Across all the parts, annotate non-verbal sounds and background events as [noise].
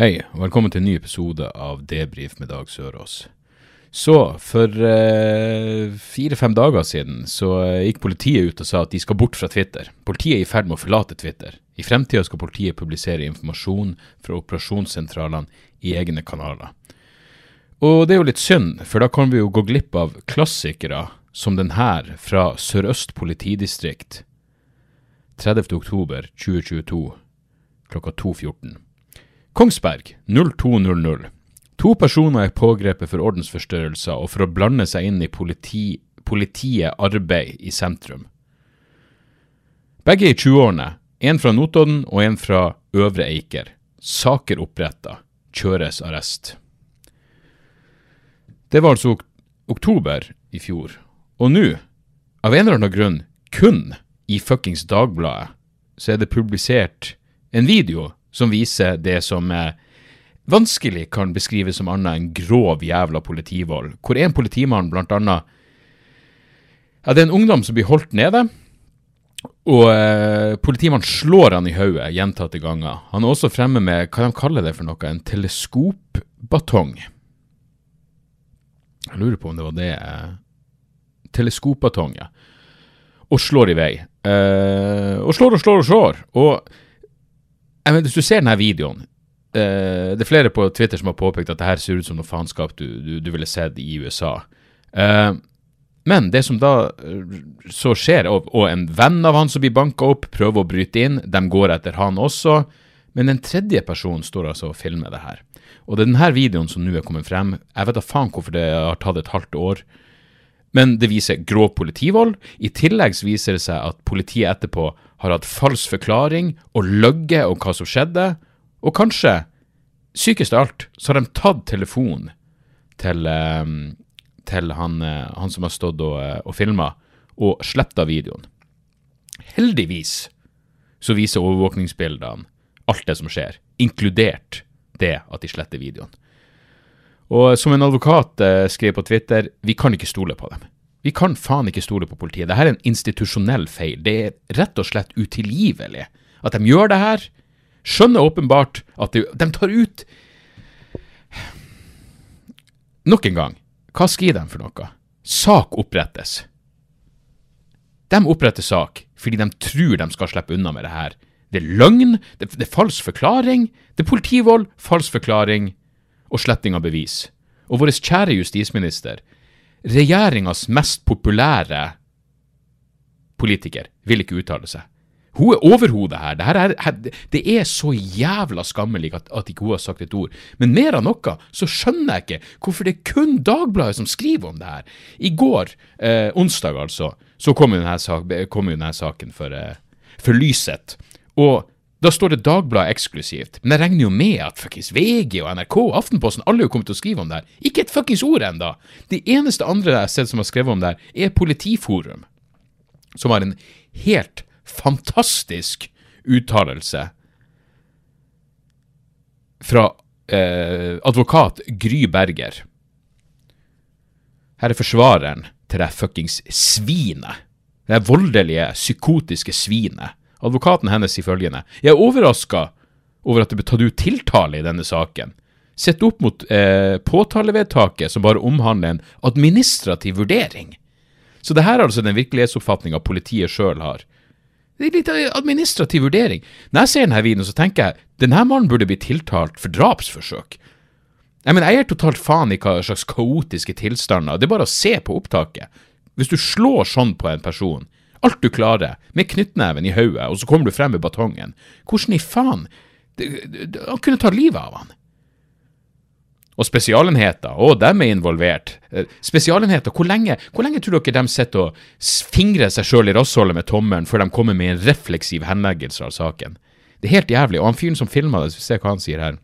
Hei, og velkommen til en ny episode av Debrif med Dag Sørås. Så, for eh, fire-fem dager siden så eh, gikk politiet ut og sa at de skal bort fra Twitter. Politiet er i ferd med å forlate Twitter. I fremtida skal politiet publisere informasjon fra operasjonssentralene i egne kanaler. Og det er jo litt synd, for da kan vi jo gå glipp av klassikere som den her fra Sør-Øst politidistrikt 30. oktober 2022 klokka 2.14. Kongsberg 0200. To personer er pågrepet for ordensforstørrelser og for å blande seg inn i politi, politiet arbeid i sentrum. Begge i 20-årene, en fra Notodden og en fra Øvre Eiker. Saker oppretta, kjøres arrest. Det var altså ok oktober i fjor, og nå, av en eller annen grunn, kun i fuckings Dagbladet, så er det publisert en video som viser det som eh, vanskelig kan beskrives som annet enn grov jævla politivold, hvor en politimann blant annet Ja, det er en ungdom som blir holdt nede, og eh, politimannen slår han i hodet gjentatte ganger. Han er også fremme med hva de kaller det for noe, en teleskopbatong. Jeg lurer på om det var det eh, Teleskopbatong, ja. Og slår i vei. Eh, og slår og slår og slår. Og vet, hvis du ser denne videoen uh, Det er flere på Twitter som har påpekt at det her ser ut som noe faenskap du, du, du ville sett i USA. Uh, men det som da eh, så skjer, og, og en venn av han som blir banka opp, prøver å bryte inn, de går etter han også, men en tredje person står altså og filmer det her. Og det er denne videoen som nå er kommet frem. Jeg vet da faen hvorfor det har tatt et halvt år. Men det viser grov politivold. I tillegg viser det seg at politiet etterpå har hatt falsk forklaring og løyet om hva som skjedde. Og kanskje, sykest av alt, så har de tatt telefonen til, eh, til han, eh, han som har stått og, eh, og filma, og sletta videoen. Heldigvis så viser overvåkningsbildene alt det som skjer, inkludert det at de sletter videoen. Og som en advokat eh, skrev på Twitter, vi kan ikke stole på dem. Vi kan faen ikke stole på politiet. Dette er en institusjonell feil. Det er rett og slett utilgivelig at de gjør det her. Skjønner åpenbart at de, de tar ut Nok en gang, hva skriver de for noe? Sak opprettes. De oppretter sak fordi de tror de skal slippe unna med det her. Det er løgn, det, det er falsk forklaring, det er politivold, falsk forklaring og sletting av bevis. Og vår kjære justisminister, regjeringas mest populære politiker, vil ikke uttale seg. Hun er overhodet her. Det, her er, det er så jævla skammelig at, at ikke hun har sagt et ord. Men mer av noe så skjønner jeg ikke hvorfor det er kun Dagbladet som skriver om det her. I går, eh, onsdag altså, så kom jo denne, sak, denne saken for, eh, for Lyset. Og da står det Dagbladet eksklusivt. Men jeg regner jo med at fuckings VG og NRK og Aftenposten alle har kommet til å skrive om det her. Ikke et fuckings ord ennå! De eneste andre jeg har sett som har skrevet om det her, er Politiforum, som har en helt fantastisk uttalelse fra eh, advokat Gry Berger. Her er forsvareren til det fuckings svinet. Det voldelige, psykotiske svinet. Advokaten hennes sier følgende Jeg er overraska over at det ble tatt ut tiltale i denne saken. Sett opp mot eh, påtalevedtaket som bare omhandler en administrativ vurdering. Så det her er altså den virkelighetsoppfatninga politiet sjøl har. Det er litt administrativ vurdering. Når jeg ser denne videoen, så tenker jeg denne mannen burde bli tiltalt for drapsforsøk. Jeg mener, jeg er totalt faen i hva slags kaotiske tilstander. Det er bare å se på opptaket. Hvis du slår sånn på en person, alt du klarer, med knyttneven i hodet, og så kommer du frem med batongen, hvordan i faen Han kunne tatt livet av han. Og spesialenheter, å, dem er involvert. Spesialenheter, hvor lenge, hvor lenge tror dere de sitter og fingrer seg sjøl i rassholdet med tommelen før de kommer med en refleksiv henleggelse av saken? Det er helt jævlig. Og han fyren som filma det, se hva han sier her.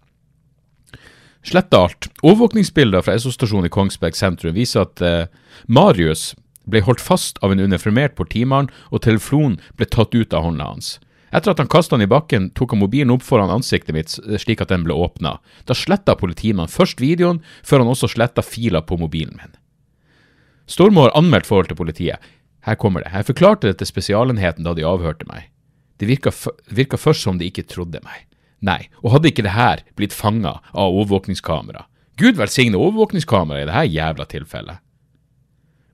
Sletta alt. Overvåkningsbilder fra Esso-stasjonen i Kongsberg sentrum viser at eh, Marius ble holdt fast av en uniformert politimann, og telefonen ble tatt ut av hånda hans. Etter at han kasta den i bakken, tok han mobilen opp foran ansiktet mitt slik at den ble åpna. Da sletta politimannen først videoen, før han også sletta fila på mobilen min. Stormo har anmeldt forhold til politiet. Her kommer det. Jeg forklarte det til Spesialenheten da de avhørte meg. Det virka, virka først som de ikke trodde meg. Nei, og hadde ikke det her blitt fanga av overvåkningskamera? Gud velsigne overvåkningskamera i dette jævla tilfellet.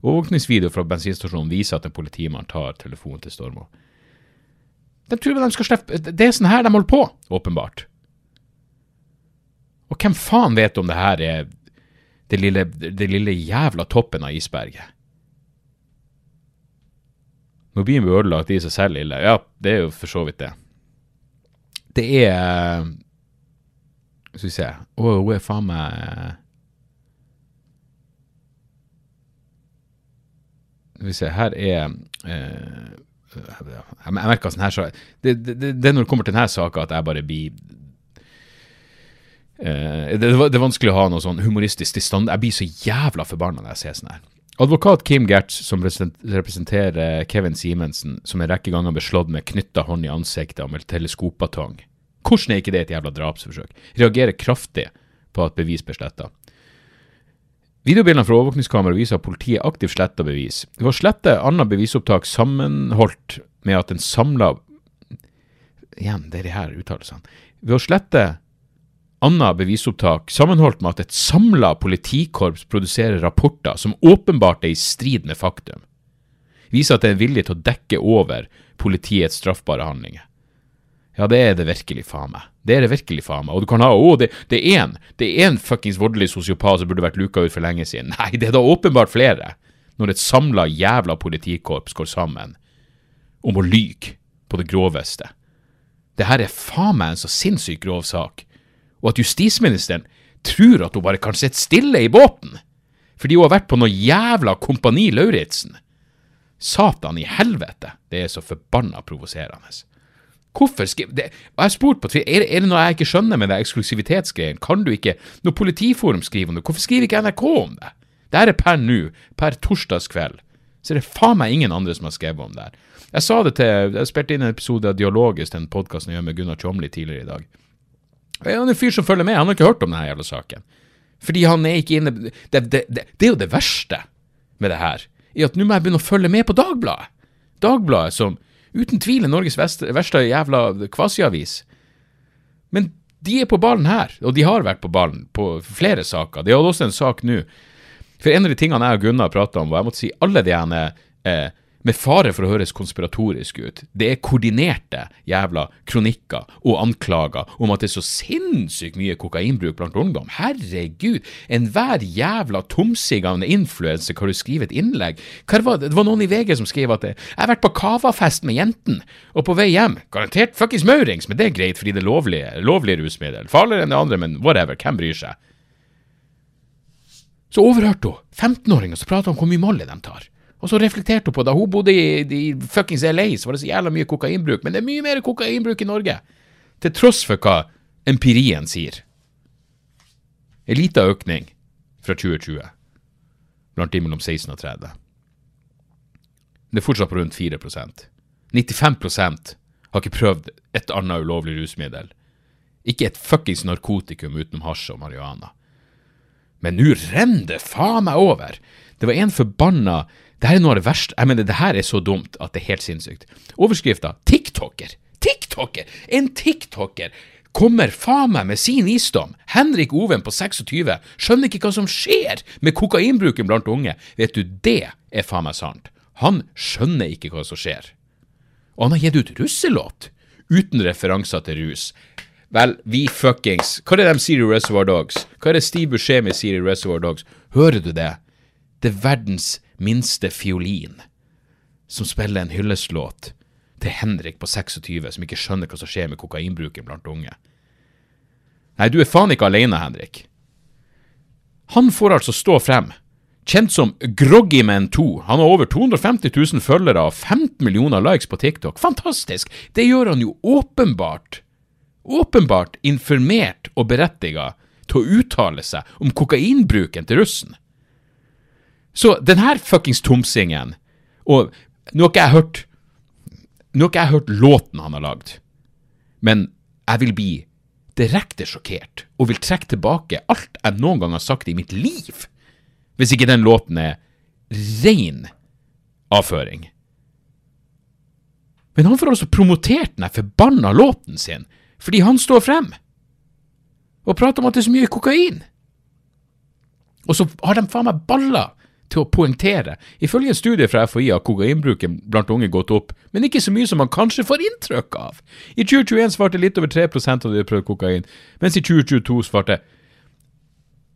Overvåkningsvideo fra bensinstasjonen viser at en politimann tar telefonen til Stormo. De tror de skal slippe Det er sånn her de holder på, åpenbart. Og hvem faen vet om det her er det lille, det lille jævla toppen av isberget? Når byen blir ødelagt i seg selv ille, ja, det er jo for så vidt det. Det er Skal vi se Å, hun er faen meg Skal vi se, her er eh, Jeg merker sånn her så det, det, det, er når det kommer til denne saka at jeg bare blir eh, det, det, er vanskelig å ha noe sånn humoristisk tilstand. Jeg blir så jævla forbanna når jeg ser sånn her. Advokat Kim Gertz, som representerer Kevin Simensen, som en rekke ganger ble slått med knytta hånd i ansiktet og med teleskopbatong. Hvordan er ikke det et jævla drapsforsøk? Reagerer kraftig på at bevis blir sletta. Videobildene fra overvåkningskameraet viser at politiet aktivt sletta bevis. Ved å slette annet bevisopptak sammenholdt med at en samla Igjen, det er de her uttalelsene. Ved å slette annet bevisopptak sammenholdt med at et samla politikorps produserer rapporter som åpenbart er i strid med faktum, viser at det er en vilje til å dekke over politiets straffbare handlinger. Ja, det er det virkelig faen meg. Det er det virkelig faen meg. Og du kan ha Å, det, det er én Det er én fuckings voldelig sosiopat som burde vært luka ut for lenge siden. [laughs] Nei, det er da åpenbart flere. Når et samla jævla politikorps går sammen om å lyge på det groveste. Det her er faen meg en så sinnssykt grov sak. Og at justisministeren tror at hun bare kan sitte stille i båten fordi hun har vært på noe jævla Kompani Lauritzen. Satan i helvete, det er så forbanna provoserende. Hvorfor skriver det? Jeg har spurt på Twitter, er, er det noe jeg ikke skjønner med det eksklusivitetsgreien? Kan du ikke Når Politiforum skriver om det, hvorfor skriver ikke NRK om det? Det er per nå, per torsdagskveld, så er det faen meg ingen andre som har skrevet om det her. Jeg sa det til Jeg spilte inn en episode av Dialogisk, den podkasten jeg gjør med Gunnar Tjomli tidligere i dag. Jeg er en fyr som følger med, han har ikke hørt om denne jævla saken. Fordi han er ikke inne det, det, det, det er jo det verste med det her, i at nå må jeg begynne å følge med på Dagbladet. Dagbladet som uten tvil er Norges verste jævla kvasiavis. Men de er på ballen her, og de har vært på ballen på flere saker. De hadde også en sak nå. For en av de tingene jeg og Gunnar prata om, var jeg måtte si alle de ene eh, med fare for å høres konspiratorisk ut, det er koordinerte jævla kronikker og anklager om at det er så sinnssykt mye kokainbruk blant ungdom. Herregud, enhver jævla tomsig av en influenser kan du skrive et innlegg. Var det? det var noen i VG som skrev at det, jeg har vært på Cava-fest med jenten, og på vei hjem, garantert fuckings maurings, men det er greit fordi det er lovlig, lovlig rusmiddel. Farligere enn det andre, men whatever, hvem bryr seg? Så overhørte hun 15-åringer som prata om hvor mye Molly de tar. Og så reflekterte hun på da hun bodde i, i fuckings LA, så var det så jævla mye kokainbruk. Men det er mye mer kokainbruk i Norge. Til tross for hva empirien sier. En liten økning fra 2020 blant de mellom 16 og 30. Det er fortsatt på rundt 4% 95% har ikke prøvd et annet ulovlig rusmiddel. Ikke et fuckings narkotikum utenom hasj og marihuana. Men nå renner det faen meg over! Det var en forbanna det her er noe av det verste. Jeg mener, det her er så dumt at det er helt sinnssykt. Overskrifta TikToker. TikToker! En TikToker kommer faen meg med sin visdom. Henrik Oven på 26 skjønner ikke hva som skjer med kokainbruken blant unge. Vet du, det er faen meg sant. Han skjønner ikke hva som skjer. Og han har gitt ut russelåt uten referanser til rus. Vel, vi fuckings Hva er det de sier i Reservoir Dogs? Hva er det Steve Buscemi sier i Reservoir Dogs? Hører du det? Det er verdens minste fiolin, som spiller en hylleslåt til Henrik på 26 som ikke skjønner hva som skjer med kokainbruken blant unge. Nei, du er faen ikke alene, Henrik. Han får altså stå frem, kjent som Groggyman2. Han har over 250 000 følgere og 15 millioner likes på TikTok. Fantastisk! Det gjør han jo åpenbart, åpenbart informert og berettiga til å uttale seg om kokainbruken til russen. Så den her fuckings tomsingen Og nå har ikke jeg hørt Nå har ikke jeg hørt låten han har lagd, men jeg vil bli direkte sjokkert og vil trekke tilbake alt jeg noen gang har sagt i mitt liv, hvis ikke den låten er ren avføring. Men han får altså promotert den forbanna låten sin fordi han står frem og prater om at det er så mye kokain. Og så har de faen meg baller til å poengtere. Ifølge en studie fra FHI har kokainbruken blant unge gått opp, men ikke så mye som man kanskje får inntrykk av. I 2021 svarte litt over 3% av de prøvde kokain, mens i 2022 svarte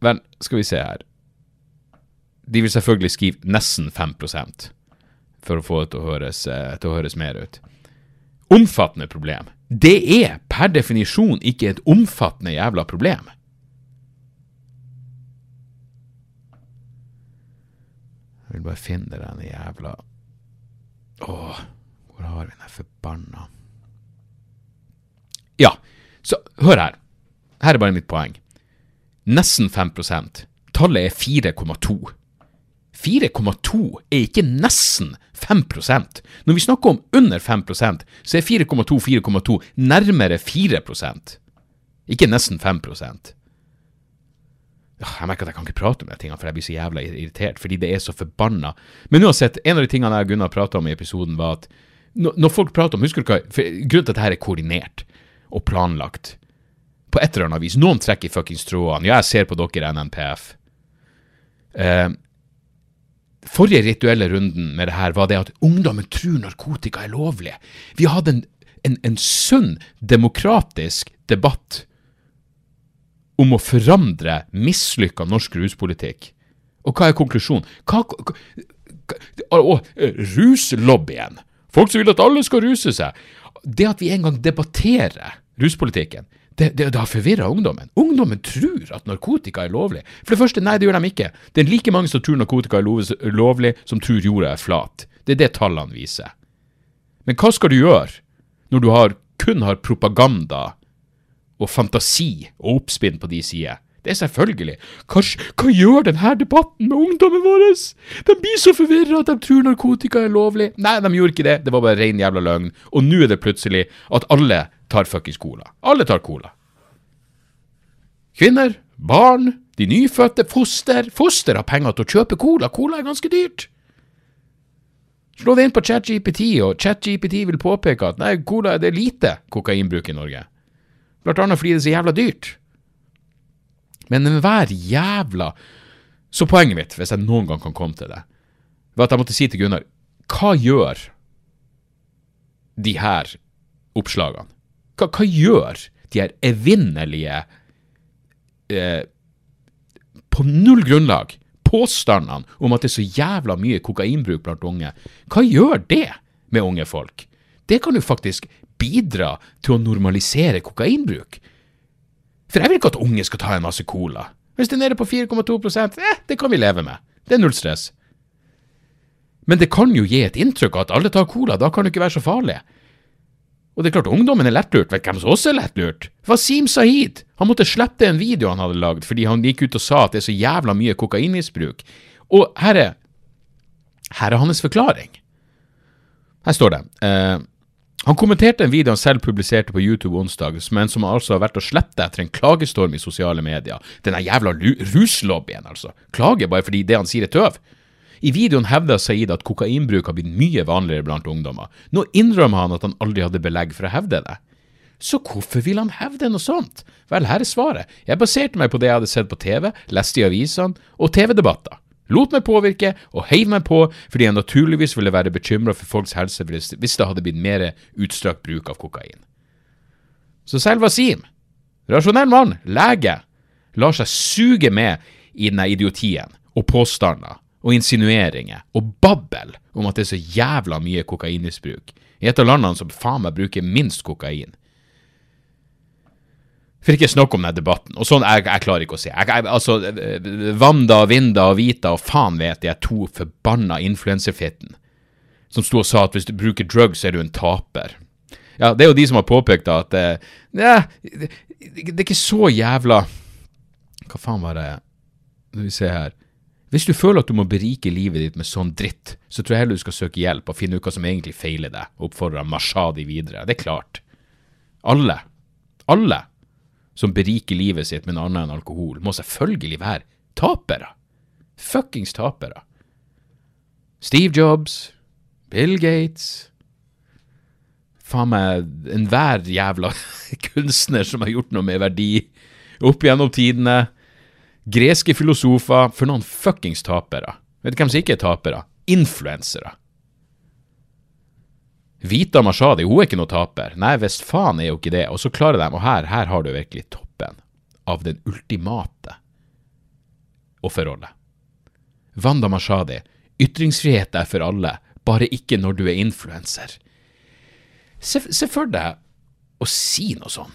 Vel, skal vi se her De vil selvfølgelig skrive nesten 5% for å få det til å høres, eh, til å høres mer ut. Omfattende problem. Det er per definisjon ikke et omfattende jævla problem. Jeg vil bare finne den jævla Åh, hvor har vi den forbanna Ja, så hør her. Her er bare mitt poeng. Nesten 5% Tallet er 4,2. 4,2 er ikke nesten 5% Når vi snakker om under 5% så er 4,2 4,2 nærmere 4% Ikke nesten 5 jeg merker at jeg kan ikke prate om de tingene, for jeg blir så jævla irritert, fordi det er så forbanna. Men uansett, en av de tingene jeg og Gunnar prata om i episoden, var at når folk prater om Husker du hva Grunnen til at dette er koordinert og planlagt på et eller annet vis Noen trekker fuckings trådene. Ja, jeg ser på dere, NNPF. Eh, forrige rituelle runden med det her var det at ungdommen tror narkotika er lovlig. Vi hadde en, en, en sunn, demokratisk debatt om å forandre mislykka norsk ruspolitikk. Og hva er konklusjonen? Hva, hva, hva, ruslobbyen. Folk som vil at alle skal ruse seg. Det at vi en gang debatterer ruspolitikken, det, det, det har forvirra ungdommen. Ungdommen tror at narkotika er lovlig. For det første, nei, det gjør de ikke. Det er like mange som tror narkotika er lovlig, som tror jorda er flat. Det er det tallene viser. Men hva skal du gjøre når du har, kun har propaganda og fantasi og oppspinn på de sider. Det er selvfølgelig. Hva, hva gjør denne debatten med ungdommen vår? De blir så forvirra at de tror narkotika er lovlig. Nei, de gjorde ikke det. Det var bare ren jævla løgn. Og nå er det plutselig at alle tar fuckings cola. Alle tar cola. Kvinner, barn, de nyfødte, foster. Foster har penger til å kjøpe cola. Cola er ganske dyrt. Slå det inn på ChatGPT, og ChatGPT vil påpeke at nei, cola det er lite kokainbruk i Norge. Blant annet fordi det er så jævla dyrt. Men enhver jævla Så poenget mitt, hvis jeg noen gang kan komme til det, var at jeg måtte si til Gunnar Hva gjør de her oppslagene? Hva, hva gjør de her evinnelige eh, På null grunnlag påstandene om at det er så jævla mye kokainbruk blant unge, hva gjør det med unge folk? Det kan du faktisk bidra til å normalisere kokainbruk. For jeg vil ikke at unge skal ta en masse cola. Hvis det er nede på 4,2% eh, det kan vi leve med. Det er null stress. Men det kan jo gi et inntrykk av at alle tar cola, da kan det ikke være så farlig. Og det er klart, ungdommen er lettlurt. Vet hvem som også er lettlurt? Wasim Sahid. Han måtte slette en video han hadde lagd fordi han gikk ut og sa at det er så jævla mye kokainmisbruk. Og her er, her er hans forklaring. Her står det. Eh, han kommenterte en video han selv publiserte på YouTube onsdag, men som altså har vært å slette etter en klagestorm i sosiale medier. Denne jævla ruslobbyen, altså. Klager bare fordi det han sier er tøv. I videoen hevder Saeed at kokainbruk har blitt mye vanligere blant ungdommer. Nå innrømmer han at han aldri hadde belegg for å hevde det. Så hvorfor vil han hevde noe sånt? Vel, her er svaret. Jeg baserte meg på det jeg hadde sett på TV, leste i avisene og TV-debatter lot meg påvirke og heiv meg på fordi jeg naturligvis ville være bekymra for folks helse hvis det hadde blitt mer utstrakt bruk av kokain. Så selv Wasim, rasjonell mann, lege, lar seg suge med i denne idiotien og påstander og insinueringer og babbel om at det er så jævla mye kokainmisbruk i et av landene som faen meg bruker minst kokain. For ikke snakke om den debatten. Og sånn, jeg, jeg klarer ikke å se. Jeg, jeg, altså, Wanda, Vinda og Vita og faen vet de to forbanna influenserfitten som sto og sa at hvis du bruker drugs, er du en taper. Ja, det er jo de som har påpekt at eh, ja, det, det er ikke så jævla Hva faen var det Skal vi se her. Hvis du føler at du må berike livet ditt med sånn dritt, så tror jeg heller du skal søke hjelp og finne ut hva som egentlig feiler deg, og oppfordrer Mashadi videre. Det er klart. Alle, alle som beriker livet sitt med noe annet enn alkohol, må selvfølgelig være tapere. Fuckings tapere. Steve Jobs, Bill Gates Faen meg enhver jævla [laughs] kunstner som har gjort noe med verdi opp gjennom tidene. Greske filosofer. For noen fuckings tapere. Vet du hvem som ikke er tapere? Influensere. Vita Mashadi, hun er ikke noe taper. Nei, visst faen er jo ikke det. Og så klarer de, og her, her har du virkelig toppen av den ultimate offerrolle. Wanda Mashadi, ytringsfrihet er for alle, bare ikke når du er influenser. Se, se for deg å si noe sånn.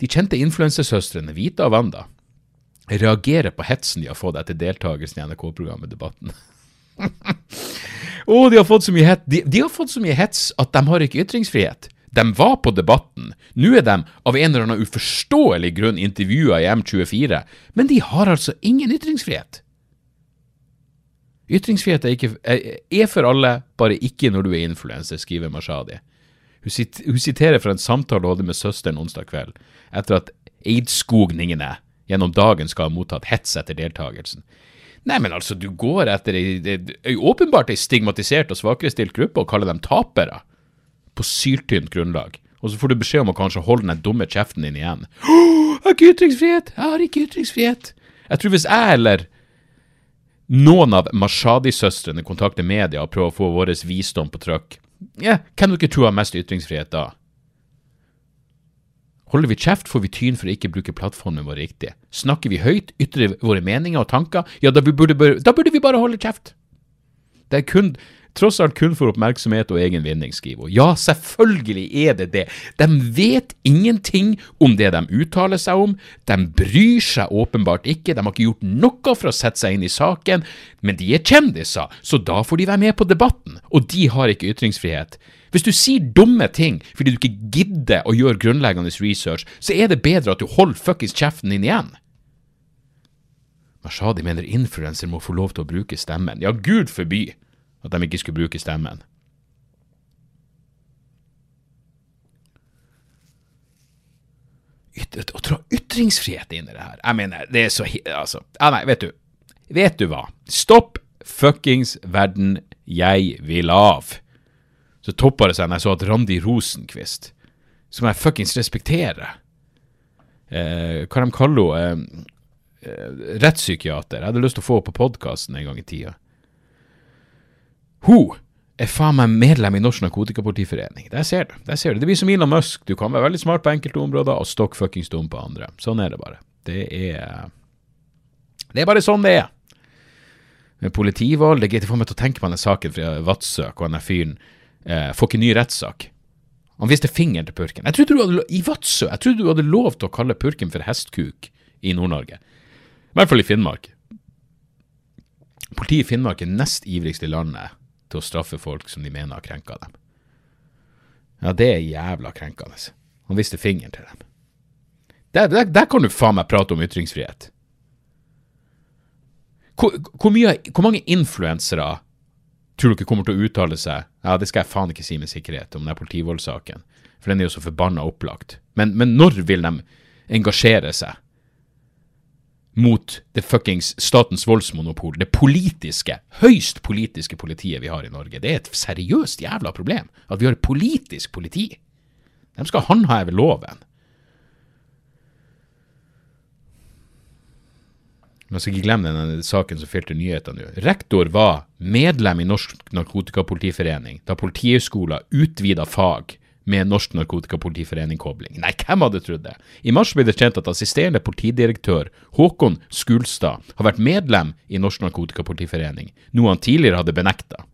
De kjente influensersøstrene Vita og Wanda reagerer på hetsen de har fått etter deltakelsen i NRK-programmet Debatten. [laughs] oh, de, har fått så mye hets. De, de har fått så mye hets at de har ikke ytringsfrihet. De var på Debatten. Nå er de av en eller annen uforståelig grunn intervjua i M24, men de har altså ingen ytringsfrihet. Ytringsfrihet er, ikke, er, for alle, bare ikke når du er influenser, skriver Mashadi. Hun, sit, hun siterer fra en samtale hun hadde med søsteren onsdag kveld, etter at eidskogningene gjennom dagen skal ha mottatt hets etter deltakelsen. Nei, men altså, du går etter ei åpenbart ei stigmatisert og svakerestilt gruppe og kaller dem tapere, på syltynt grunnlag. Og så får du beskjed om å kanskje holde den dumme kjeften din igjen. Oh, 'Jeg har ikke ytringsfrihet! Jeg har ikke ytringsfrihet!' Jeg tror hvis jeg eller noen av Mashadi-søstrene kontakter media og prøver å få vår visdom på trykk, ja, hvem dere tror har mest ytringsfrihet da? Holder vi kjeft, får vi tyn for å ikke bruke plattformen vår riktig. Snakker vi høyt, ytrer våre meninger og tanker, ja, da burde, da burde vi bare holde kjeft. Det er kun, tross alt kun for oppmerksomhet og egen vinning, skriver hun. Ja, selvfølgelig er det det. De vet ingenting om det de uttaler seg om, de bryr seg åpenbart ikke, de har ikke gjort noe for å sette seg inn i saken, men de er kjendiser, så da får de være med på debatten, og de har ikke ytringsfrihet. Hvis du sier dumme ting fordi du ikke gidder å gjøre grunnleggende research, så er det bedre at du holder fuckings kjeften din igjen. Mashadi mener influenser må få lov til å bruke stemmen. Ja, gud forby at de ikke skulle bruke stemmen. Å dra ytringsfrihet inn i det her Jeg mener, det er så Altså, ja, nei, vet du. Vet du hva? Stopp fuckings verden, jeg vil av. Så toppa det seg når jeg så at Randi Rosenquist, som jeg fuckings respekterer eh, Hva de kaller henne? Eh, eh, rettspsykiater. Jeg hadde lyst til å få henne på podkasten en gang i tida. Hun er faen meg medlem i Norsk Narkotikapolitiforening. Der ser du. der ser du. Det blir som Elon Musk. Du kan være veldig smart på enkelte områder og stokk fuckings dum på andre. Sånn er det bare. Det er Det er bare sånn det er. Med politivold Det får meg til å tenke på denne saken fra Vadsø, hvor denne fyren eh, får ikke ny rettssak. Han viste fingeren til purken. Jeg trodde du hadde, I Vadsø jeg trodde du hadde lov til å kalle purken for hestkuk i Nord-Norge. I hvert fall i Finnmark. Politiet i Finnmark er nest ivrigst i landet til å straffe folk som de mener har krenka dem. Ja, det er jævla krenkende. Han viste fingeren til dem. Der, der, der kan du faen meg prate om ytringsfrihet. Hvor, hvor, mye, hvor mange influensere tror dere kommer til å uttale seg Ja, det skal jeg faen ikke si med sikkerhet om den politivoldssaken, for den er jo så forbanna opplagt. Men, men når vil de engasjere seg? mot det fuckings statens voldsmonopol, det politiske, høyst politiske politiet vi har i Norge. Det er et seriøst jævla problem at vi har et politisk politi. De skal håndheve loven. Man skal ikke glemme denne saken som fylte nyhetene nå. Rektor var medlem i Norsk Narkotikapolitiforening da Politihøgskolen utvida fag med Norsk Narkotikapolitiforening-kobling. Nei, hvem hadde trodd det? I mars ble det kjent at assisterende politidirektør Håkon Skulstad har vært medlem i Norsk Narkotikapolitiforening, noe han tidligere hadde benekta.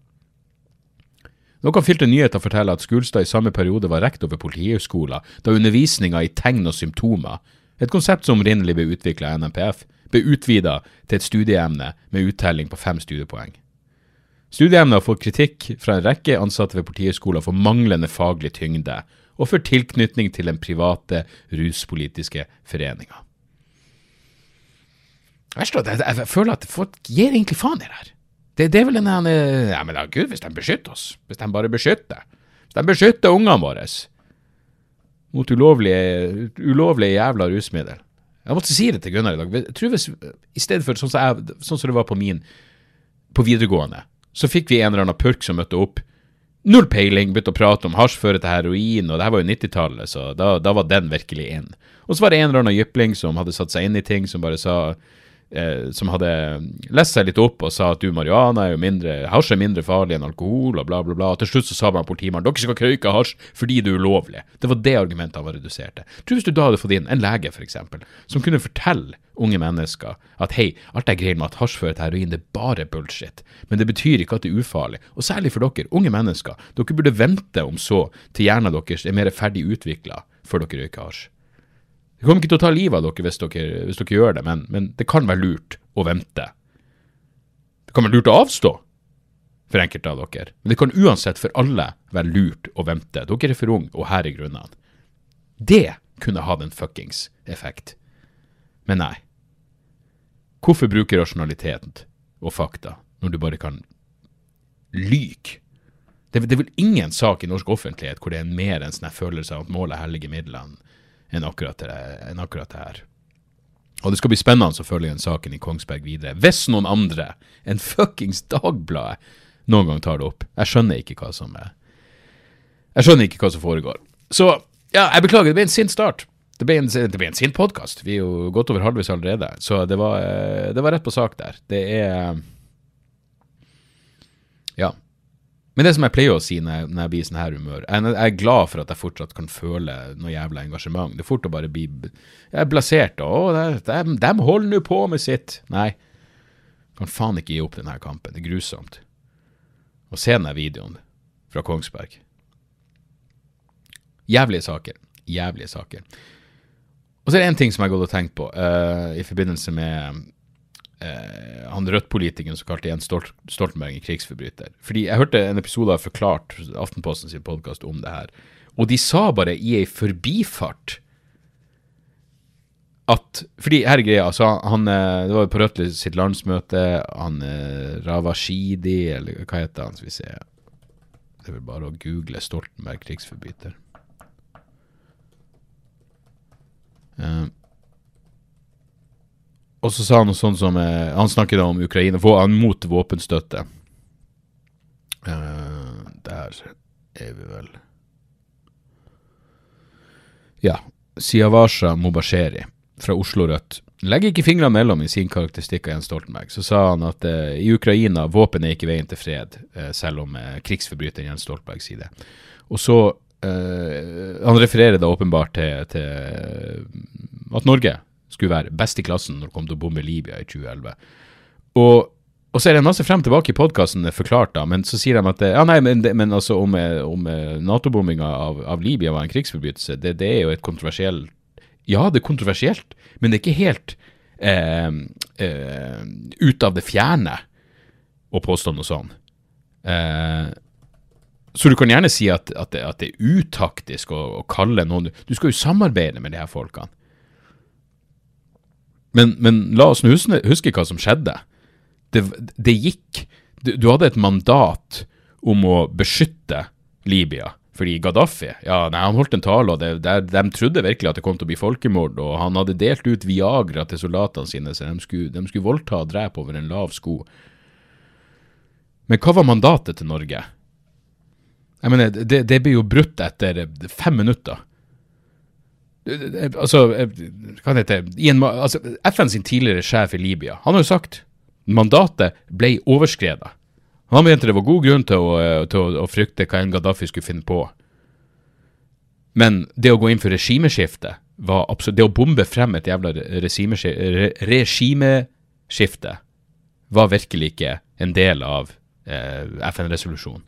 Noen fylte nyheter forteller at Skulstad i samme periode var rektor ved Politihøgskolen da undervisninga i tegn og symptomer, et konsept som opprinnelig ble utvikla av NMPF, ble utvida til et studieemne med uttelling på fem studiepoeng. Studieemnet har fått kritikk fra en rekke ansatte ved Politihøgskolen for manglende faglig tyngde, og for tilknytning til den private ruspolitiske foreninga. Jeg, føler at folk gir egentlig faen i det her. Det, det er vel en en, eh, Ja, men da, gud, hvis de beskytter oss. Hvis de bare beskytter. Hvis de beskytter ungene våre mot ulovlige, ulovlige jævla rusmiddel. Jeg måtte si det til Gunnar i dag. Jeg tror hvis, I stedet for sånn som, jeg, sånn som det var på min på videregående, så fikk vi en eller annen purk som møtte opp. Null peiling, begynte å prate om hasj fører til heroin, og det her var jo 90-tallet, så da, da, var den virkelig inn. Og så var det en eller annen jypling som hadde satt seg inn i ting, som bare sa eh, som hadde lest seg litt opp og sa at du, marihuana er jo mindre, hasj er mindre farlig enn alkohol, og bla, bla, bla. Og til slutt så sa man politimannen dere skal krøyke hasj fordi det er ulovlig. Det var det argumentet han var redusert til. Tror hvis du da hadde fått inn en lege, f.eks., som kunne fortelle unge mennesker at hei, alt er greier med at hasj fører til heroin, det er bare bullshit. Men det betyr ikke at det er ufarlig. Og særlig for dere, unge mennesker. Dere burde vente om så til hjernen deres er mer ferdig utvikla før dere røyker hasj. Det kommer ikke til å ta livet av dere hvis dere, hvis dere gjør det, men, men, det kan være lurt å vente. Det kan være lurt å avstå for enkelte av dere, men det kan uansett for alle være lurt å vente. Dere er for unge, og her er grunnene. Det kunne hatt en fuckings effekt. Men nei. Hvorfor bruke rasjonalitet og fakta når du bare kan lyke? Det, er vel ingen sak i norsk offentlighet hvor det er mer en følelse av at målet helliger midlene enn akkurat, enn akkurat det her. Og det skal bli spennende å følge den saken i Kongsberg videre. Hvis noen andre enn fuckings Dagbladet noen gang tar det opp. Jeg skjønner ikke hva som er Jeg skjønner ikke hva som foregår. Så ja, jeg beklager, det ble en sint start. Det ble en, det ble en sint podkast. Vi er jo godt over halvveis allerede. Så det var, det var rett på sak der. Det er Ja. Men det som jeg pleier å si når jeg, når jeg blir i sånn her humør jeg, jeg, er glad for at jeg fortsatt kan føle noe jævla engasjement. Det er fort å bare bli Jeg er blasert og de, de, de holder nå på med sitt. Nei. Kan faen ikke gi opp denne kampen. Det er grusomt. Og se denne videoen fra Kongsberg. Jævlige saker. Jævlige saker. Og så er det én ting som jeg har gått og tenkt på uh, i forbindelse med uh, han Rødt-politikeren som kalte Jens Stolt Stoltenberg en krigsforbryter. Fordi jeg hørte en episode av Forklart, Aftenposten sin podkast, om det her. Og de sa bare i ei forbifart at Fordi her er greia, altså han, eh, Det var jo på Rødt sitt landsmøte, han Ravashidi, eller hva heter han, skal vi se Det er vel bare å google Stoltenberg krigsforbryter. Uh, og så sa han noe sånt som eh, Han snakket om Ukraina, han mot våpenstøtte. Uh, der er vi vel Ja. Siavasha Mubasheri fra Oslo Rødt legger ikke fingrene mellom i sin karakteristikk av Jens Stoltenberg. Så sa han at i Ukraina våpen er ikke veien til fred, selv om krigsforbryteren Jens Stoltenberg sier det. Og så Uh, han refererer da åpenbart til, til, at Norge skulle være best i klassen når det kom til å bombe Libya i 2011. Og, og så er det en masse frem tilbake i podkasten forklart, da, men så sier de at ja, nei, men, men altså om, om Nato-bombinga av, av, Libya var en krigsforbrytelse, det, det, er jo et kontroversielt Ja, det er kontroversielt, men det er ikke helt eh, eh, ut av det fjerne å påstå noe sånt. Eh, så du kan gjerne si at, at, det, at det, er utaktisk å, å, kalle noen Du skal jo samarbeide med de her folkene. Men, men la oss huske, huske, hva som skjedde. Det, det gikk du, hadde et mandat om å beskytte Libya. Fordi Gaddafi ja, nei, han holdt en tale, og det, de, de, trodde virkelig at det kom til å bli folkemord. Og han hadde delt ut Viagra til soldatene sine, så de skulle, de skulle voldta og drepe over en lav sko. Men hva var mandatet til Norge? Jeg mener, det, det ble jo brutt etter fem minutter. Altså, hva heter det altså, FN sin tidligere sjef i Libya, han har jo sagt mandatet ble overskredet. Han mente det var god grunn til å, til å, å frykte hva en Gaddafi skulle finne på. Men det å gå inn for regimeskifte, var absolutt, det å bombe frem et jævla regimeskifte, var virkelig ikke en del av eh, FN-resolusjonen.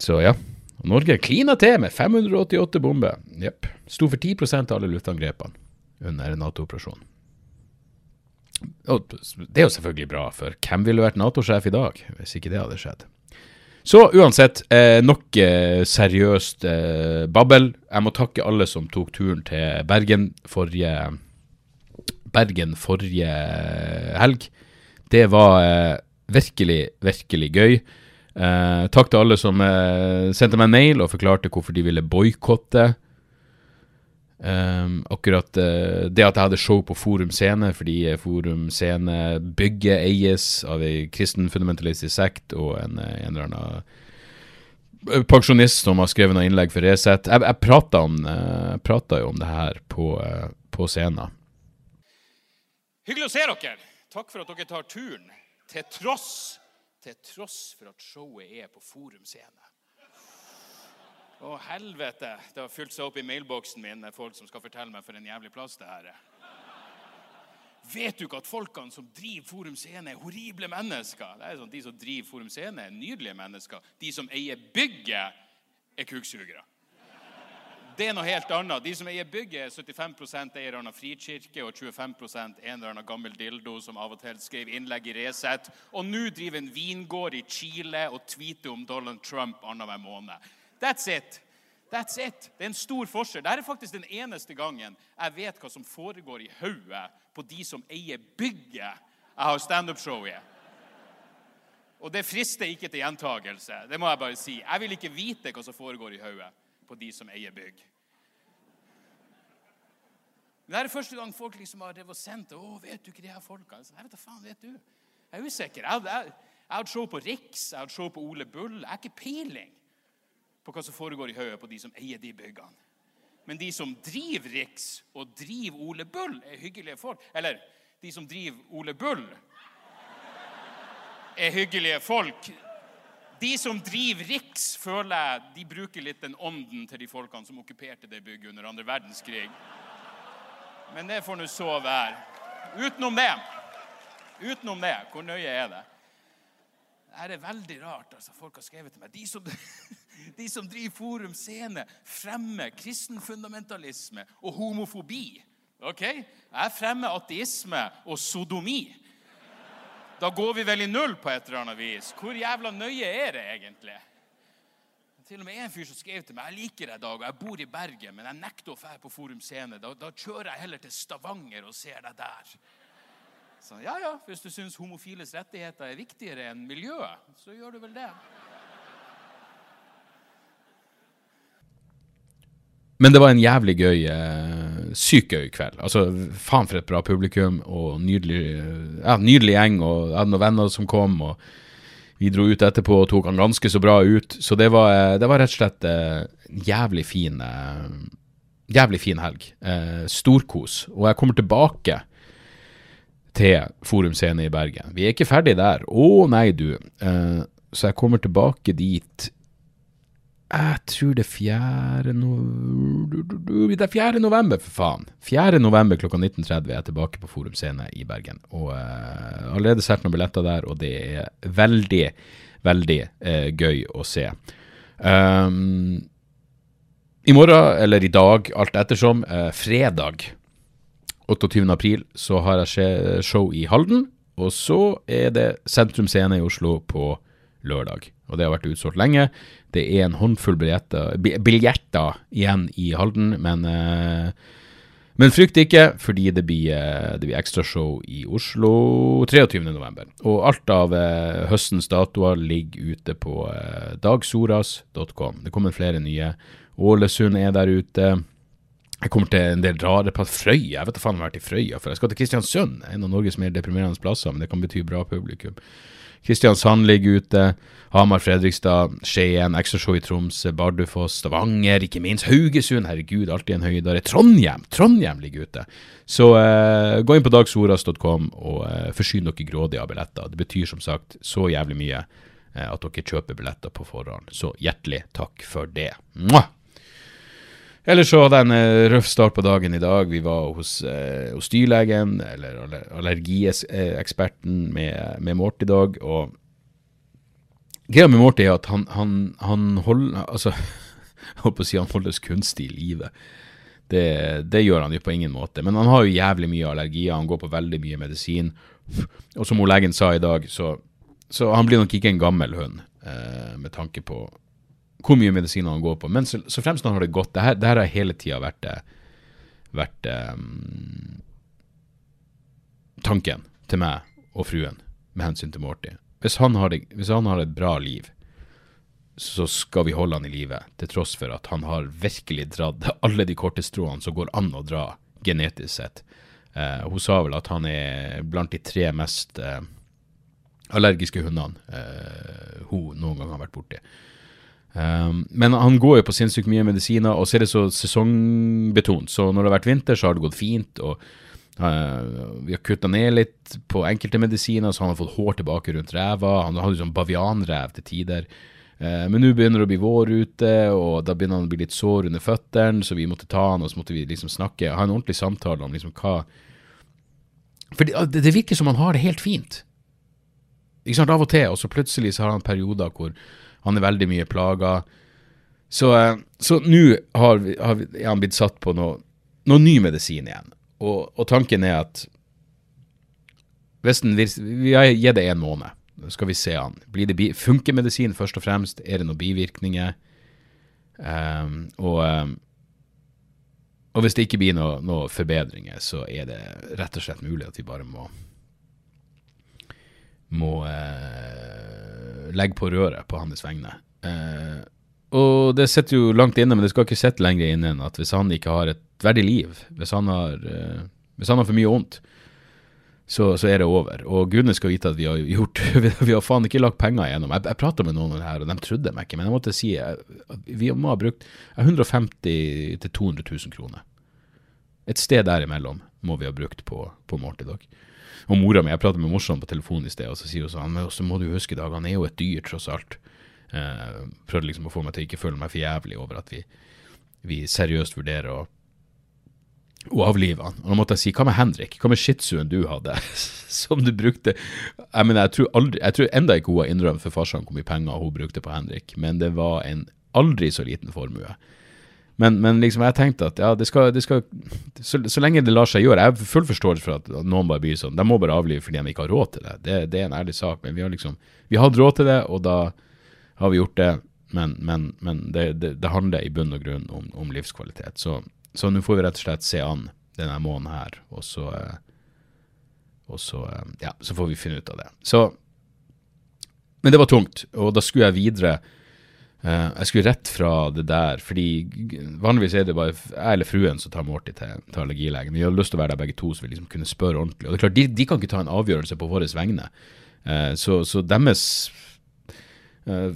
Så ja. Norge klina til med 588 bomber. Jepp. Sto for 10% av alle luftangrepene under Nato-operasjonen. Og det er jo selvfølgelig bra, for hvem ville vært Nato-sjef i dag hvis ikke det hadde skjedd? Så uansett, eh, nok eh, seriøst eh, babbel. Jeg må takke alle som tok turen til Bergen forrige Bergen forrige helg. Det var virkelig, virkelig gøy. Eh, takk til alle som eh, sendte meg mail og forklarte hvorfor de ville boikotte. Um, akkurat uh, det at jeg hadde show på Forum Scene, fordi Forum Scene bygget eies av ei kristen fundamentalistisk sekt og en, en eller annen pensjonist som har skrevet noe innlegg for Resett. Jeg, jeg prata, om, jeg prata jo om det her på, på scenen. Hyggelig å se dere. Takk for at dere tar turen. Til tross, til tross for at showet er på Forum Scene. Å, helvete! Det har fylt seg opp i mailboksen min med folk som skal fortelle meg for en jævlig plass det her er. Vet du ikke at folkene som driver Forum Scene, er horrible mennesker? Det er sånn, De som driver Forum Scene, er nydelige mennesker. De som eier bygget, er kuksugere. Det er noe helt annet. De som eier bygget, er 75% eier av frikirke og 25 en eller annen gammel dildo som av og til skrev innlegg i Resett. Og nå driver en vingård i Chile og tweeter om Donald Trump annenhver måned. That's it. That's it. Det er en stor forskjell. Dette er faktisk den eneste gangen jeg vet hva som foregår i hodet på de som eier bygget jeg har standup-show i. Og det frister ikke til gjentagelse. Det må jeg bare si. Jeg vil ikke vite hva som foregår i hodet på de som eier bygg. Det er første gang folk liksom har drevet sendt Å, vet du ikke de her folka? Jeg vet da faen, vet du? Jeg er usikker. Jeg, jeg, jeg har show på Riks, jeg har show på Ole Bull. Jeg har ikke peiling på hva som foregår i hodet på de som eier de byggene. Men de som driver Riks og driver Ole Bull, er hyggelige folk. Eller de som driver Ole Bull, er hyggelige folk. De som driver Riks, føler jeg de bruker litt den ånden til de folkene som okkuperte det bygget under andre verdenskrig. Men det får nå så være. Utenom det, utenom det, hvor nøye er det? Det er veldig rart. altså Folk har skrevet til meg. De som, [laughs] de som driver Forum Scene, fremmer kristen fundamentalisme og homofobi. Ok? Jeg fremmer ateisme og sodomi. Da går vi vel i null på et eller annet vis. Hvor jævla nøye er det egentlig? Til og med en fyr som skrev til meg jeg liker deg, Dag, og jeg bor i Bergen, men jeg nekter å dra på Forum Scene. Da, da, kjører jeg heller til Stavanger og ser deg der. Så ja, ja, hvis du syns homofiles rettigheter er viktigere enn miljøet, så gjør du vel det. Men det var en jævlig gøy, eh, sykt kveld. Altså, faen for et bra publikum, og nydelig, ja, nydelig gjeng. Og jeg hadde noen venner som kom, og vi dro ut etterpå og tok han ganske så bra ut. Så det var, eh, det var rett og slett en eh, jævlig fin eh, Jævlig fin helg. Eh, storkos. Og jeg kommer tilbake til Forum Scene i Bergen. Vi er ikke ferdig der. Å nei, du. Eh, så jeg kommer tilbake dit jeg tror det er 4. november Det er 4. november, for faen. 4. november klokka 19.30 er jeg tilbake på Forum Scene i Bergen. Og uh, allerede solgt noen billetter der, og det er veldig, veldig uh, gøy å se. Um, I morgen, eller i dag, alt ettersom, uh, fredag 28. april, så har jeg show i Halden. Og så er det Sentrum Scene i Oslo på lørdag. Og det har vært utsolgt lenge. Det er en håndfull billetter, billetter igjen i Halden, men, uh, men frykt ikke, fordi det blir, uh, det blir ekstrashow i Oslo 23.11. Og alt av uh, høstens datoer ligger ute på dagsoras.com. Det kommer flere nye. Ålesund er der ute. Jeg kommer til en del rare på Frøya. Jeg vet da faen om jeg har vært i Frøya for Jeg skal til Kristiansund, en av Norges mer deprimerende plasser, men det kan bety bra publikum. Kristiansand ligger ute. Hamar, Fredrikstad, Skien, ekstrashow i Troms, Bardufoss, Stavanger, ikke minst Haugesund. Herregud, alltid en høydare. Trondheim! Trondheim ligger ute. Så eh, gå inn på dagsoras.com og eh, forsyn dere grådig av billetter. Det betyr som sagt så jævlig mye eh, at dere kjøper billetter på forhånd. Så hjertelig takk for det. Mwah! Ellers så hadde jeg en uh, røff start på dagen i dag. Vi var hos, eh, hos dyrlegen, eller allergieksperten, med, med Morty i dag. Og greia med Morty er at han, han, han holder Altså, jeg [laughs] holdt på å si han holdes kunstig i live. Det, det, gjør han jo på ingen måte. Men han har jo jævlig mye allergier, han går på veldig mye medisin. Og som legen sa i dag, så, så han blir nok ikke en gammel hund, eh, med tanke på hvor mye medisiner han går på. Men så, så fremst han har det godt Det her, har hele tida vært, vært um, tanken til meg og fruen med hensyn til Morty. Hvis han har, hvis han har et bra liv, så skal vi holde han i live, til tross for at han har virkelig dratt [laughs] alle de korte stråene som går an å dra, genetisk sett. Eh, hun sa vel at han er blant de tre mest eh, allergiske hundene eh, hun noen gang har vært borti. Um, men han går jo på sinnssykt mye medisiner, og så er det så sesongbetont. Så når det har vært vinter, så har det gått fint. og uh, Vi har kutta ned litt på enkelte medisiner, så han har fått hår tilbake rundt ræva. Han hadde sånn bavianrev til tider. Uh, men nå begynner det å bli vår ute, og da begynner han å bli litt sår under føttene, så vi måtte ta han, og så måtte vi liksom snakke, ha en ordentlig samtale om liksom hva For det, det virker som han har det helt fint. Ikke sant, Av og til, og så plutselig så har han perioder hvor han er veldig mye plaga. Så, eh, så nå har, har er han blitt satt på noe, noe ny medisin igjen. Og, og, tanken er at hvis den, Vi har gitt det en måned. Så skal vi se han. Blir det Funker medisin først og fremst? Er det noen bivirkninger? Um, og, um, og hvis det ikke blir noen noe forbedringer, så er det rett og slett mulig at vi bare må må eh, legge på røret på hans vegne. Eh, og det sitter jo langt inne, men det skal ikke sitte lenger inne enn at hvis han ikke har et verdig liv, hvis han har, eh, hvis han har for mye vondt, så, så, er det over. Og gudene skal vite at vi har gjort [laughs] Vi har faen ikke lagt penger igjennom. Jeg, jeg prata med noen her, og de trodde meg ikke, men jeg måtte si at vi må ha brukt 150 000-200 000 kroner. Et sted derimellom må vi ha brukt på, på måltid Dog. Og mora mi, jeg pratet med morsomt på telefonen i sted, og så sier hun sånn Men så må du huske, Dag, han er jo et dyr, tross alt. Eh, prøvde liksom å få meg til å ikke føle meg for jævlig over at vi, vi seriøst vurderer å, å avlive han. Og da måtte jeg si, hva med Henrik? Hva med shitsuen du hadde, [laughs] som du brukte? Jeg mener, jeg tror, aldri, jeg tror enda ikke hun har innrømt for farsan hvor mye penger hun brukte på Henrik, men det var en aldri så liten formue. Men, men liksom jeg tenkte at ja, det skal, det skal så, så, lenge det lar seg gjøre Jeg har full forståelse for at noen bare blir sånn. De må bare avlive fordi de ikke har råd til det. Det, det er en ærlig sak. Men vi har liksom Vi hadde råd til det, og da har vi gjort det. Men, men, men det, det, det, handler i bunn og grunn om, om livskvalitet. Så, nå får vi rett og slett se an denne måneden her, og så eh, Og så eh, Ja, så får vi finne ut av det. Så Men det var tungt, og da skulle jeg videre jeg skulle rett fra det der, fordi vanligvis er det bare jeg eller fruen som tar Morty til, til allergilegen. Vi har lyst til å være der begge to, så vi liksom kunne spørre ordentlig. Og det er klart, De, de kan ikke ta en avgjørelse på våre vegne. Uh, så, så, deres uh,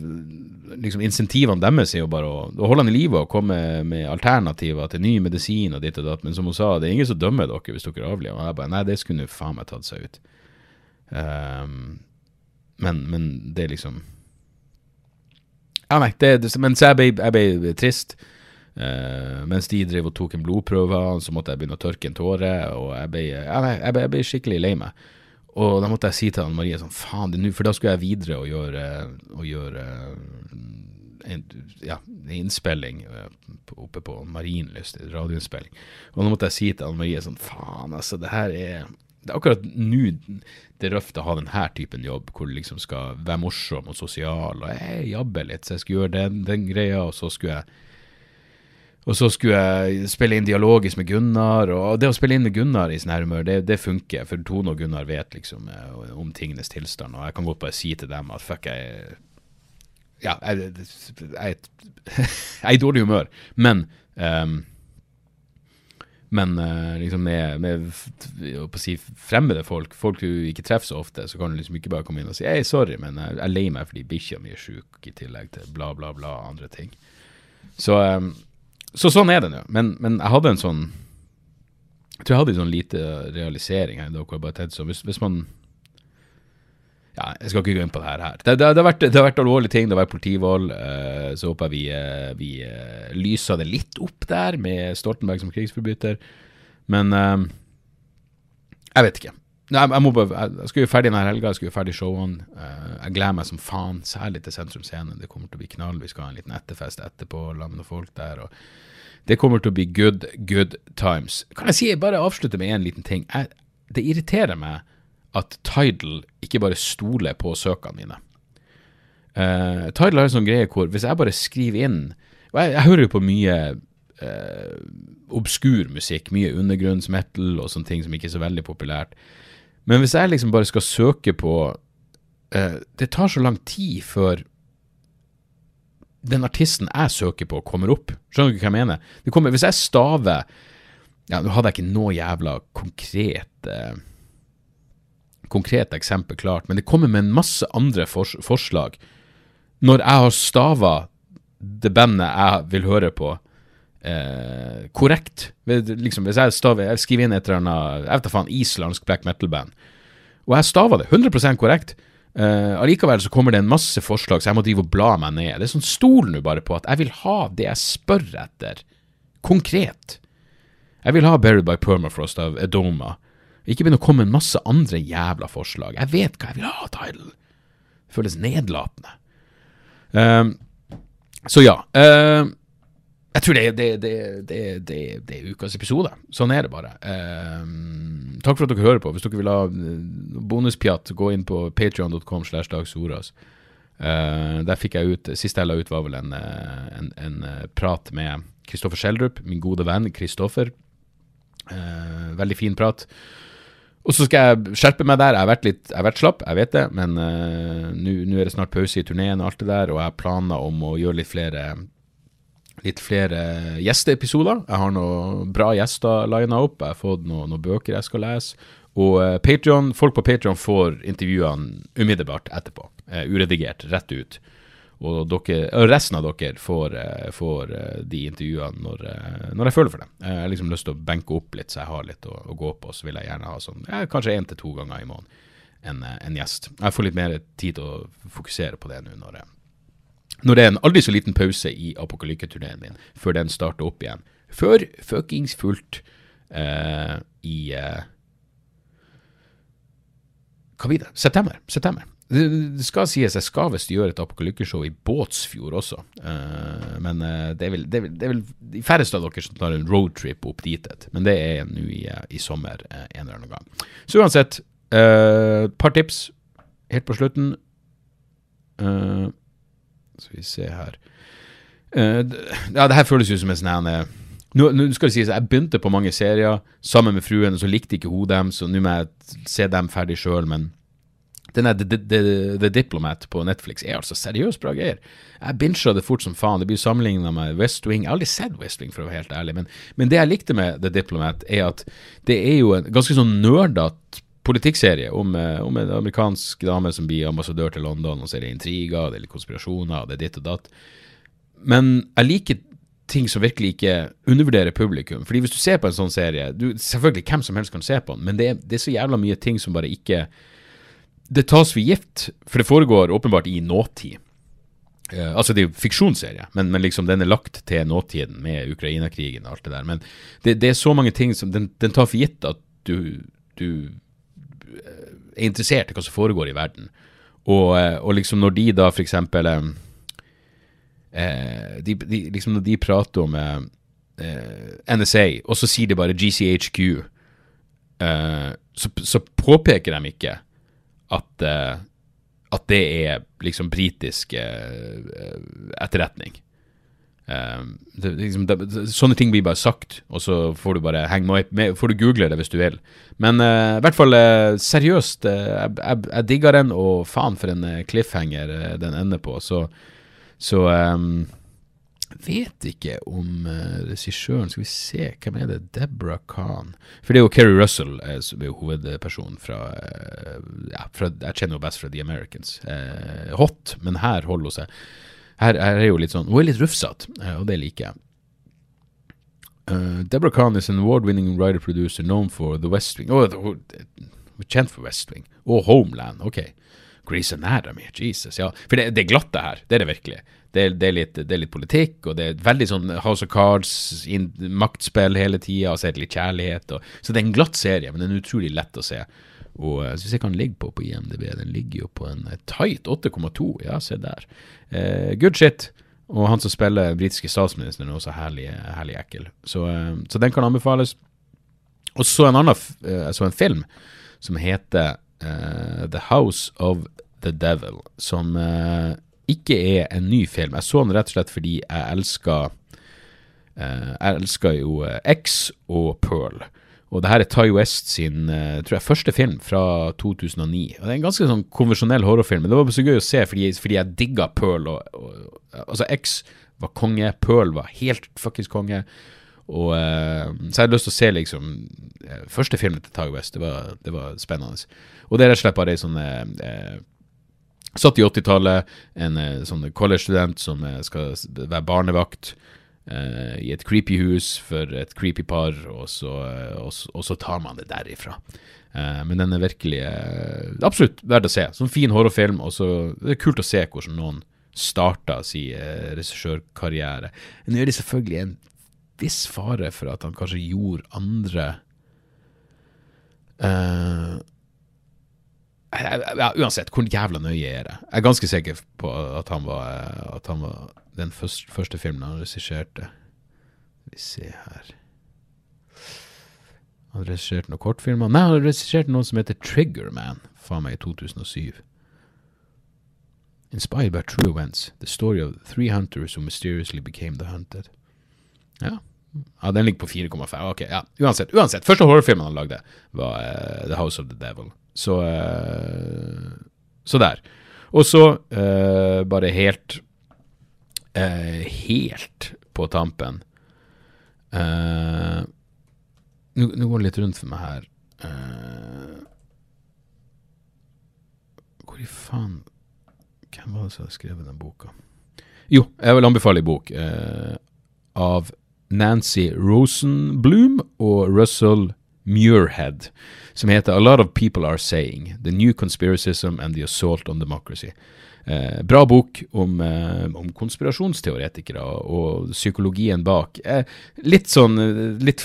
liksom Insentivene deres er jo bare å, å holde han i live og komme med alternativer til ny medisin og ditt og datt. Men som hun sa, det er ingen som dømmer dere hvis dere avliver. Og jeg bare nei, det skulle faen meg tatt seg ut. men, men det er liksom ja, nei, det, det, mens jeg ble, jeg ble trist. Uh, mens de drev og tok en blodprøve, så måtte jeg begynne å tørke en tåre. Og jeg ble, jeg jeg ble skikkelig lei meg. Og da måtte jeg si til Anne Marie sånn, faen, det nå, for da skulle jeg videre og gjøre, og gjøre en, ja, innspilling eh, oppe på Marienlyst, radioinnspilling. Og da måtte jeg si til Anne Marie sånn, faen, altså, det her er det er akkurat nå det er røft å ha denne typen jobb, hvor du liksom skal være morsom og sosial og jeg jabbe litt, så jeg skulle gjøre den, den greia, og så skulle jeg og så skulle jeg spille inn dialogisk med Gunnar, og det å spille inn med Gunnar i sånn her humør, det, det, funker, for Tone og Gunnar vet liksom eh, om tingenes tilstand, og jeg kan godt bare si til dem at fuck, jeg Ja, jeg, jeg, jeg er i [laughs] dårlig humør, men um, men uh, liksom med, med si, fremmede folk, folk du ikke treffer så ofte, så kan du liksom ikke bare komme inn og si hei, sorry, men jeg er lei meg fordi bikkja mi er sjuk, i tillegg til bla, bla, bla andre ting. Så, um, så sånn er det nå. Men, men, jeg hadde en sånn Jeg tror jeg hadde en sånn lite realisering her. Da, hvor jeg bare tenkte sånn, hvis, hvis man ja, Jeg skal ikke gå inn på det her. Det, det, det, har, vært, det har, vært, alvorlige ting. Det har vært politivold. Uh, så håper jeg vi, uh, vi uh, lyser det litt opp der, med Stoltenberg som krigsforbryter. Men jeg vet ikke. Nei, jeg, må jeg skal jo ferdig denne helga, jeg skal jo ferdig showene. jeg gleder meg som faen, særlig til Sentrum Scene. Det kommer til å bli knall. Vi skal ha en liten etterfest etterpå, sammen med noen folk der. det kommer til å bli good, good times. Kan jeg si, jeg bare avslutte med én liten ting? Jeg, det irriterer meg at Tidal ikke bare stoler på søkene mine. Uh, Tidal har en sånn greie hvor hvis jeg bare skriver inn og Jeg, jeg hører jo på mye uh, obskur musikk, mye undergrunnsmetal og sånne ting som ikke er så veldig populært. Men hvis jeg liksom bare skal søke på uh, Det tar så lang tid før den artisten jeg søker på, kommer opp. Skjønner du hva jeg mener? Kommer, hvis jeg staver Ja, nå hadde jeg ikke noe jævla konkret eh, konkret eksempel klart, men det kommer med en masse andre fors forslag. Når jeg har stava det bandet jeg vil høre på, eh, korrekt liksom, Hvis jeg, staver, jeg skriver inn et eller annet jeg vet da faen, islandsk black metal-band, og jeg stava det 100% korrekt, eh, allikevel så kommer det en masse forslag, så jeg må drive og bla meg ned. Det er sånn stol nå bare på at jeg vil ha det jeg spør etter, konkret. Jeg vil ha Buried by Permafrost av Edoma. Ikke begynn å komme med masse andre jævla forslag. Jeg vet hva jeg vil ha, Tidal. Det føles nedlatende. Um, så ja. Uh, jeg tror det, det, det, det, er ukas episode. Sånn er det bare. Uh, takk for at dere hører på. Hvis dere vil ha eh, bonuspjatt, gå inn på patrion.com. Uh, der fikk jeg ut Siste jeg la ut, var vel en, en, en prat med Kristoffer Schjelderup, min gode venn Kristoffer. Uh, veldig fin prat. Og så skal jeg skjerpe meg der. Jeg har vært litt jeg har vært slapp, jeg vet det, men uh, nå er det snart pause i turneen og alt det der, og jeg har planer om å gjøre litt flere litt flere gjesteepisoder. Jeg har noen bra gjester lina opp. Jeg har fått noen, noen, bøker jeg skal lese. Og uh, Patreon, folk på Patrion får intervjuene umiddelbart etterpå. Uh, uredigert, rett ut. Og, dere, og resten av dere får, uh, får de intervjuene når, når, jeg føler for det. Jeg har liksom lyst til å benke opp litt, så jeg har litt å, å gå på. Så vil jeg gjerne ha sånn ja, kanskje én til to ganger i måneden en, en, gjest. Jeg får litt mer tid til å fokusere på det nå når, når det er en aldri så liten pause i apokalykketurneen min, før den starter opp igjen. Før fuckings fullt eh, i eh, Hva blir det? September. September. Det skal sies jeg skal visst gjøre et apokalykkeshow i Båtsfjord også, uh, men uh, det, er vel, det, er vel, det, er vel, de færreste av dere som tar en roadtrip opp dit, men det er nå i, uh, i, sommer en eller annen gang. Så uansett, et par tips helt på slutten. skal vi se her Ja, det her føles jo som en sånn nå, nå, skal det sies, Jeg begynte på mange serier sammen med fruen, og så likte ikke hun dem, så nå må jeg se dem ferdig sjøl, men denne The, The, Diplomat på Netflix er altså seriøst bra greier. Jeg bincha det fort som faen. Det blir sammenligna med West Wing. Jeg har aldri sett West Wing, for å være helt ærlig, men, men, det jeg likte med The Diplomat, er at det er jo en ganske sånn nerdete politikkserie om, eh, om, en amerikansk dame som blir ambassadør til London, og så er det intriger, det er konspirasjoner, det er ditt og datt. Men jeg liker ting som virkelig ikke undervurderer publikum. Fordi hvis du ser på en sånn serie du, Selvfølgelig, hvem som helst kan se på den, men det er, det er så jævla mye ting som bare ikke det tas for gift, for det foregår åpenbart i nåtid. Uh, altså Det er jo fiksjonsserie, men, men, liksom den er lagt til nåtiden med Ukraina-krigen og alt det der. Men det, det, er så mange ting som den, den tar for gitt at du, du, eh, er interessert i hva som foregår i verden. Og, eh, og liksom når de da de, de, liksom Når de prater om eh, NSA, og så sier de bare GCHQ, så, så påpeker de ikke at, uh, at det er liksom britisk uh, etterretning. Uh, det, liksom, det, sånne ting blir bare sagt, og så får du bare henge med, får du google det hvis du vil. Men i hvert fall seriøst, jeg, jeg, jeg, digger den, og faen for en cliffhanger den ender på. Så, så um, vet ikke om uh, regissøren Skal vi se, hvem er det? Deborah Khan. For det er jo Keri Russell uh, som er hovedpersonen fra, uh, ja, fra Jeg kjenner jo best fra The Americans. Hot, men her holder hun seg. Her, her, er jo litt sånn Hun er litt rufsete, og det liker jeg. Deborah Khan is an award-winning writer-producer known for The West Wing. Oh, kjent for West Wing. Og Homeland. Ok. Grease Anatomy. Jesus, ja. For det, det er glatt, det her. Det er det virkelig. Det er, det, er litt, det er, litt, politikk, og det er veldig sånn House of Cards, in, maktspill hele tida, og så er det litt kjærlighet. Og, så det er en glatt serie, men den er utrolig lett å se. Og jeg syns jeg kan ligge på på IMDb, den ligger jo på en uh, tight 8,2. Ja, se der. Eh, good shit. Og han som spiller britiske statsministeren, er også herlig, herlig ekkel. Så, eh, så, den kan anbefales. Og så en annen, så en film som heter The House of the Devil, som ikke er en ny film. Jeg så den rett og slett fordi jeg elska Eh, jeg elska jo eh, X og Pearl. Og det her er Ty West sin eh, tror jeg, første film fra 2009. Og Det er en ganske sånn konvensjonell horrorfilm, men det var så gøy å se fordi, fordi jeg digga Pearl. Og, og, altså X var konge, Pearl var helt fuckings konge. Og, så jeg hadde lyst til å se liksom første filmen til Ty West. Det var, det var spennende. Og det er rett og slett bare ei sånn eh, Satt i 80-tallet, en eh, sånn college-student som eh, skal være barnevakt eh, i et creepy hus for et creepy par, og så, eh, og, og så tar man det derifra. Eh, men den er virkelig eh, absolutt verdt å se. Sånn fin horrorfilm, og så det er kult å se hvordan noen starta sin eh, regissørkarriere. Nå er det selvfølgelig en viss fare for at han kanskje gjorde andre eh, ja, uansett, hvor jævla nøye er det? Jeg er ganske sikker på at han var, eh, at han var den første, første filmen han regisserte. Vi se her Han regisserte noen kortfilmer. Nei, han regisserte noe som heter Trigger Man, faen meg, i 2007. Inspired by true events. The story of three hunters who mysteriously became the hunted. Ja. Ja, den ligger på 4,5. Ok, ja. Uansett, uansett. Første horrorfilmen han lagde, var uh, The House of the Devil. Så eh, Så der. Og så, eh, bare helt eh, Helt på tampen Nå går det litt rundt for meg her. Hvor i faen Hvem var det som hadde skrevet den boka? Jo, jeg vil anbefale en bok eh, av Nancy Rosenblum og Russell Muirhead, som heter A Lot of People Are Saying The New Conspiracism and the Assault on Democracy. Eh, bra bok om, eh, om konspirasjonsteoretikere og psykologien bak. Eh, litt sånn eh, litt,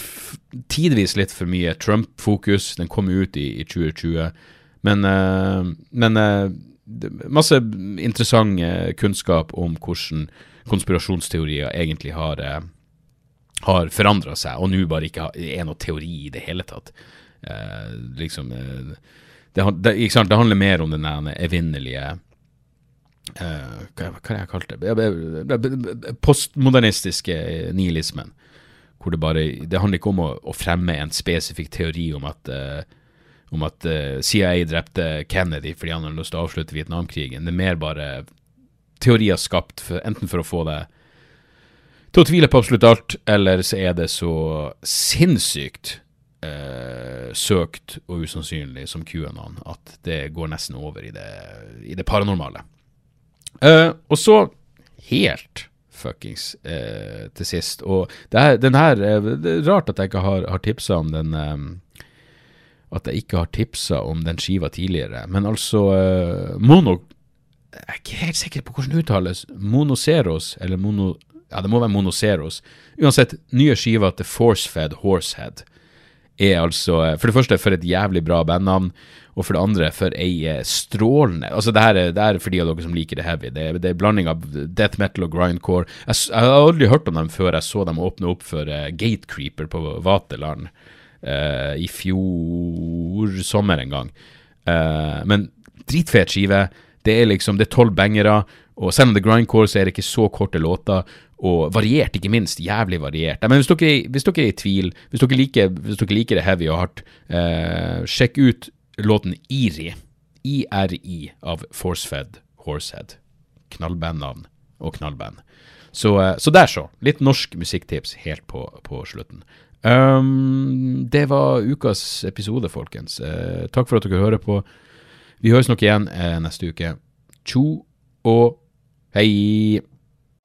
Tidvis litt for mye Trump-fokus. Den kom ut i, i 2020. Men, eh, men eh, masse interessant kunnskap om hvordan konspirasjonsteorier egentlig har har forandra seg, og nå bare ikke er noe teori i det hele tatt. Eh, liksom eh, det, det, sant? det handler mer om den evinnelige eh, hva, hva jeg kalt det? Postmodernistiske nihilismen. Hvor det bare Det handler ikke om å, å fremme en spesifikk teori om at eh, om at eh, CIA drepte Kennedy fordi han hadde lyst til å avslutte Vietnamkrigen. Det er mer bare teorier skapt for, enten for å få deg til å tvile på absolutt alt, eller så er det så sinnssykt eh, søkt og usannsynlig som QAnon at det går nesten over i det, i det paranormale. Eh, og så, helt fuckings eh, til sist, og det, her, den her, eh, det er rart at jeg ikke har, har tipsa om den eh, At jeg ikke har tipsa om den skiva tidligere, men altså eh, Mono jeg er ikke helt sikker på hvordan det uttales. Monoceros, eller mono... Ja, det må være Monoceros. Uansett, nye skiva til Forcefed Horsehead er altså eh, For det første, for et jævlig bra bandnavn. Og for det andre, for ei eh, strålende Altså, det her er, det er for de av dere som liker det heavy. Det, er- det er blanding av death metal og grindcore. Jeg, jeg har aldri hørt om dem før jeg så dem åpne opp for uh, Gatecreeper på Vaterland uh, i fjor sommer en gang. Uh, men dritfet skive. Det er liksom, det er tolv bangere, og selv om det er grindcore, så er det ikke så korte låter. Og variert, ikke minst. Jævlig variert. Men hvis dere, hvis dere er i tvil, hvis dere liker, hvis dere liker det heavy og hardt, eh, sjekk ut låten Iri. IRI av Forcefed Horsehead. Knallbandnavn og knallband. Så, eh, så der, så. Litt norsk musikktips helt på, på slutten. Um, det var ukas episode, folkens. Uh, takk for at dere hører på. Vi høres nok igjen uh, neste uke. Tjo og hei!